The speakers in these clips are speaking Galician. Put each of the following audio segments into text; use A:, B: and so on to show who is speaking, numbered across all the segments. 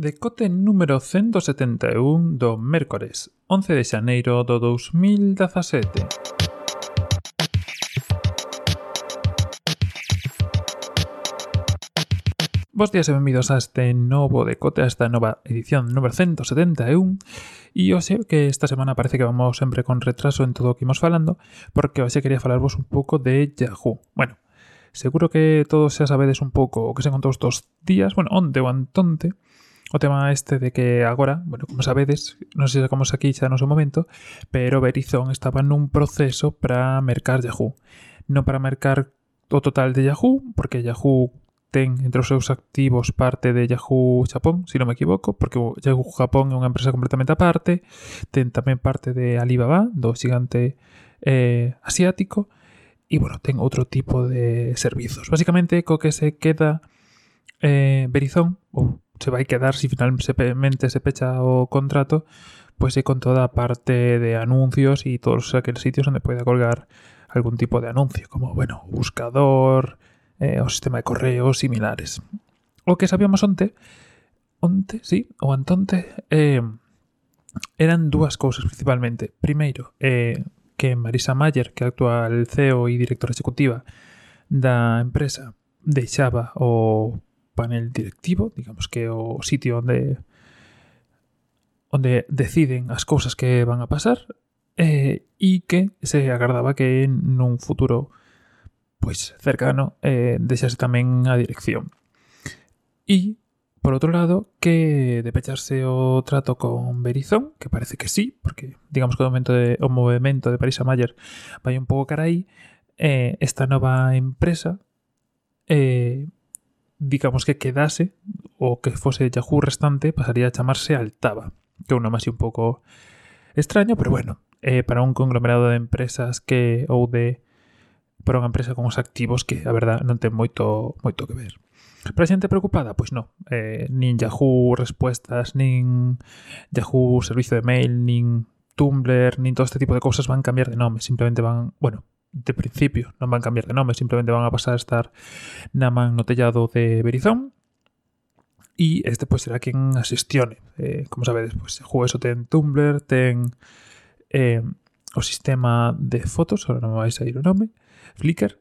A: Decote número 171 do mércores 11 de xaneiro do 2017. Bos días e benvidos a este novo decote, a esta nova edición número 171 E o que esta semana parece que vamos sempre con retraso en todo o que imos falando Porque hoxe quería falarvos un pouco de Yahoo Bueno, seguro que todos xa sabedes un pouco o que se contou estos días Bueno, onde ou antonte o tema este de que agora, bueno, como sabedes, non sei se sacamos aquí xa no seu momento, pero Verizon estaba nun proceso para mercar Yahoo. Non para mercar o total de Yahoo, porque Yahoo ten entre os seus activos parte de Yahoo Japón, se si non me equivoco, porque Yahoo Japón é unha empresa completamente aparte, ten tamén parte de Alibaba, do xigante eh, asiático, e bueno, ten outro tipo de servizos. Básicamente, co que se queda eh, Verizon, ou se vai quedar se finalmente se pecha o contrato, pois é con toda a parte de anuncios e todos aqueles sitios onde poida colgar algún tipo de anuncio, como, bueno, buscador, eh, o sistema de correos similares. O que sabíamos onte, onte, sí, ou antonte, eh, eran dúas cousas principalmente. Primeiro, eh, que Marisa Mayer, que é actual CEO e directora executiva da empresa, deixaba o panel directivo, digamos que é o sitio onde onde deciden as cousas que van a pasar eh, e que se agardaba que nun futuro pois cercano eh, deixase tamén a dirección. E, por outro lado, que de pecharse o trato con Berizón, que parece que sí, porque digamos que o, momento de, o movimento de París a Mayer vai un pouco cara aí, eh, esta nova empresa eh, digamos que quedase o que fose Yahoo restante pasaría a chamarse Altaba, que un nome así un pouco extraño, pero bueno, eh, para un conglomerado de empresas que ou de para unha empresa con os activos que a verdad non ten moito moito que ver. Para a preocupada? Pois non. Eh, nin Yahoo Respuestas, nin Yahoo Servicio de Mail, nin Tumblr, nin todo este tipo de cousas van cambiar de nome. Simplemente van, bueno, de principio non van cambiar de nome, simplemente van a pasar a estar na man no tellado de Verizon e este pois será quen a xestione. Eh, como sabedes, pois eso ten Tumblr, ten eh, o sistema de fotos, agora non me vais a ir o nome, Flickr,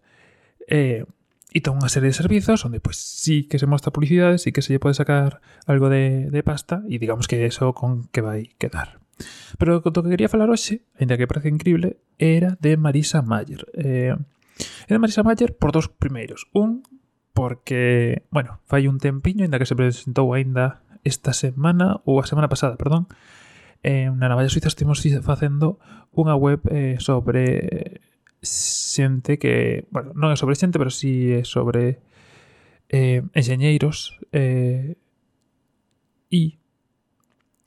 A: eh, e ten unha serie de servizos onde pois sí que se mostra publicidade, sí que se pode sacar algo de, de pasta e digamos que eso con que vai quedar. Pero do que quería falar hoxe, ainda que parece increíble, era de Marisa Mayer. Eh, era de Marisa Mayer por dos primeiros. Un, porque, bueno, fai un tempiño, ainda que se presentou aínda esta semana, ou a semana pasada, perdón, eh, na Navalla Suiza estemos facendo unha web eh, sobre xente que, bueno, non é sobre xente, pero sí é sobre eh, enxeñeiros eh, e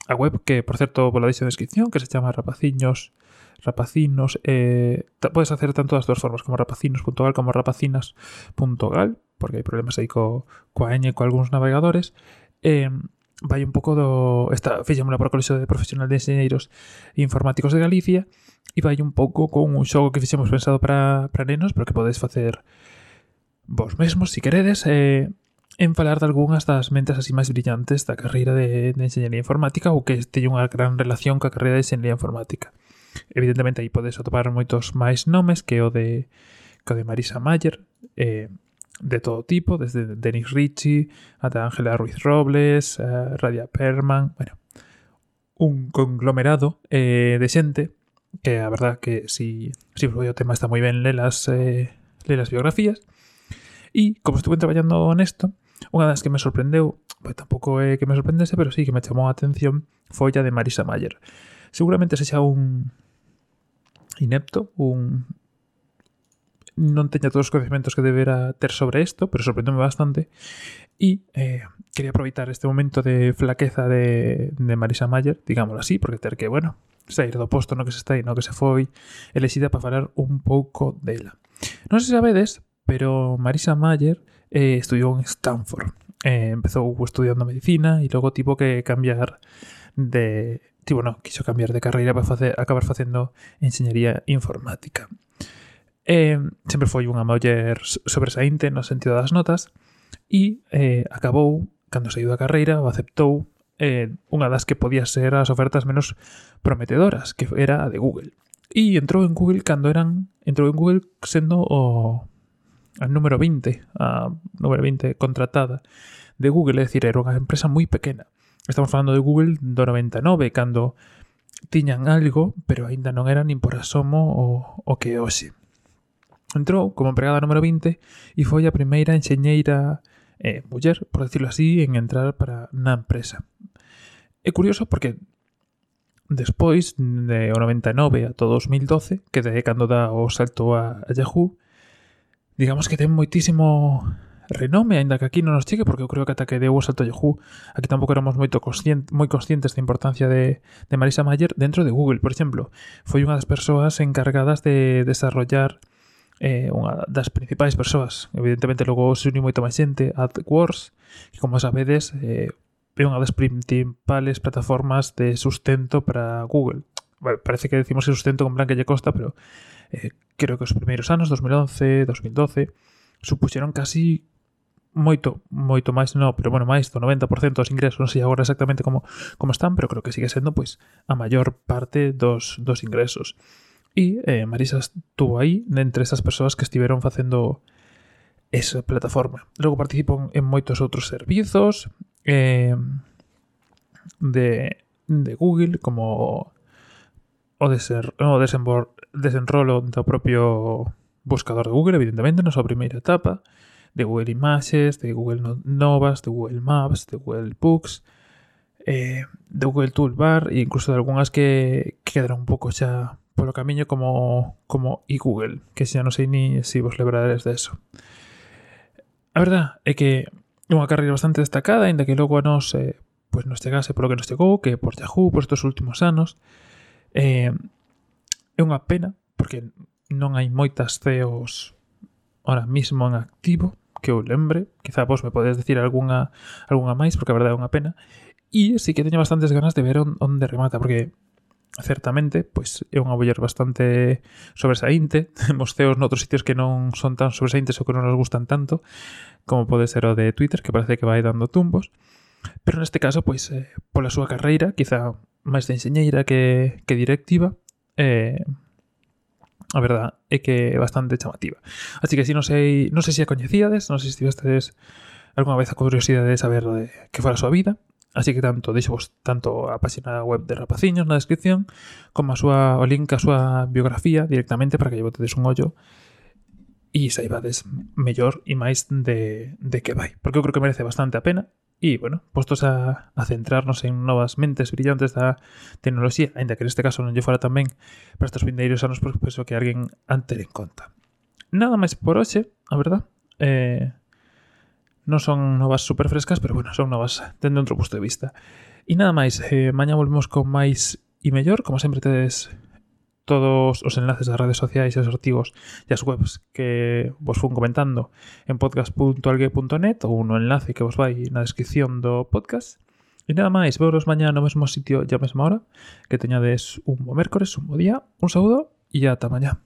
A: a web que, por certo, vos la en descripción, que se chama Rapaciños rapacinos eh, podes hacer tanto das dúas formas como rapacinos.gal como rapacinas.gal porque hai problemas aí co, coa ñ co algúns navegadores. Eh, vai un pouco do esta fixémola por colexo de profesional de enxeñeiros informáticos de Galicia e vai un pouco con un xogo que fixemos pensado para, para nenos pero que podes facer vos mesmos se si queredes eh, en falar de algunhas das mentes así máis brillantes da carreira de, de Enxeñería Informática ou que teñen unha gran relación ca carreira de Enxeñería Informática. Evidentemente, aí podes atopar moitos máis nomes que o de, que o de Marisa Mayer, eh, de todo tipo, desde Denis Ritchie ata Ángela Ruiz Robles, eh, Radia Perman, bueno, un conglomerado eh, de xente que a verdad que si, si o tema está moi ben lelas, eh, lelas biografías. E como estuve traballando nesto, Unha das que me sorprendeu, pois tampouco é que me sorprendese, pero sí que me chamou a atención foi a de Marisa Mayer. Seguramente sexa un inepto, un non teña todos os conhecimentos que debera ter sobre isto, pero sorprendome bastante. E eh, quería aproveitar este momento de flaqueza de, de Marisa Mayer, digámoslo así, porque ter que, bueno, sair do posto no que se está e no que se foi, elexida para falar un pouco dela. Non se sabedes, pero Marisa Mayer eh, estudiou en Stanford. Eh, empezou estudiando medicina y logo tipo que cambiar de... Tipo, no, quiso cambiar de carreira para facer, acabar facendo enxeñería informática. Eh, sempre foi unha muller sobresaínte no sentido das notas e eh, acabou, cando saiu da carreira, o aceptou eh, unha das que podía ser as ofertas menos prometedoras, que era a de Google. E entrou en Google cando eran entrou en Google sendo o a número 20, a número 20 contratada de Google, é decir, era unha empresa moi pequena. Estamos falando de Google do 99, cando tiñan algo, pero aínda non era nin por asomo o, o que hoxe. Entrou como empregada número 20 e foi a primeira enxeñeira eh, muller, por decirlo así, en entrar para na empresa. É curioso porque despois de o 99 ata 2012, que é cando dá o salto a, a Yahoo, digamos que ten moitísimo renome, aínda que aquí non nos chegue, porque eu creo que ata que deu o salto Yahoo, aquí tampouco éramos moito consciente, moi conscientes da importancia de, de Marisa Mayer dentro de Google, por exemplo. Foi unha das persoas encargadas de desarrollar eh, unha das principais persoas. Evidentemente, logo se uniu moito máis xente, AdWords, que como sabedes, eh, é unha das principales plataformas de sustento para Google. Bueno, parece que decimos que sustento con plan que lle costa, pero eh, creo que os primeiros anos, 2011, 2012, supuxeron casi moito, moito máis, no, pero bueno, máis do 90% dos ingresos, non sei agora exactamente como, como están, pero creo que sigue sendo pois a maior parte dos, dos ingresos. E eh, Marisa estuvo aí entre esas persoas que estiveron facendo esa plataforma. Logo participo en moitos outros servizos, eh, de, de Google como o, deser, o desembor, desenrolo do propio buscador de Google, evidentemente, na súa primeira etapa, de Google Images, de Google Novas, de Google Maps, de Google Books, eh, de Google Toolbar e incluso de algunhas que, que quedaron un pouco xa polo camiño como como e Google, que xa non sei ni se si vos lembrades eso. A verdad é que é unha carreira bastante destacada, aínda que logo a nos eh, pues nos chegase polo que nos chegou, que por Yahoo, por estes últimos anos, Eh, é unha pena, porque non hai moitas CEOs ahora mismo en activo, que eu lembre, quizá vos me podes decir algunha, algunha máis, porque a verdade é unha pena, e sí que teño bastantes ganas de ver on, onde remata, porque certamente, pois é unha boller bastante sobresaínte, temos ceos noutros sitios que non son tan sobresaíntes ou que non nos gustan tanto, como pode ser o de Twitter, que parece que vai dando tumbos, pero neste caso, pois, eh, pola súa carreira, quizá máis de enseñeira que, que directiva eh, a verdad é que é bastante chamativa así que si non sei, non sei se a coñecíades non sei se tivestes algunha vez a curiosidade de saber de que fora a súa vida Así que tanto deixovos tanto a página web de Rapaciños na descripción como a súa, o link a súa biografía directamente para que lle botedes un ollo e saibades mellor e máis de, de que vai. Porque eu creo que merece bastante a pena E, bueno, postos a, a centrarnos en novas mentes brillantes da tecnoloxía, ainda que neste caso non lle fora tamén para estes vindeiros anos, porque penso que alguén han en conta. Nada máis por hoxe, a verdad. Eh, non son novas super frescas, pero bueno, son novas dende outro punto de vista. E nada máis, eh, mañá volvemos con máis e mellor, como sempre tedes todos os enlaces das redes sociais e os artigos e as webs que vos fun comentando en podcast.algue.net ou no enlace que vos vai na descripción do podcast. E nada máis, veuros mañá no mesmo sitio e a mesma hora. Que teñades un bo mércores, un bo día, un saúdo e ata mañá.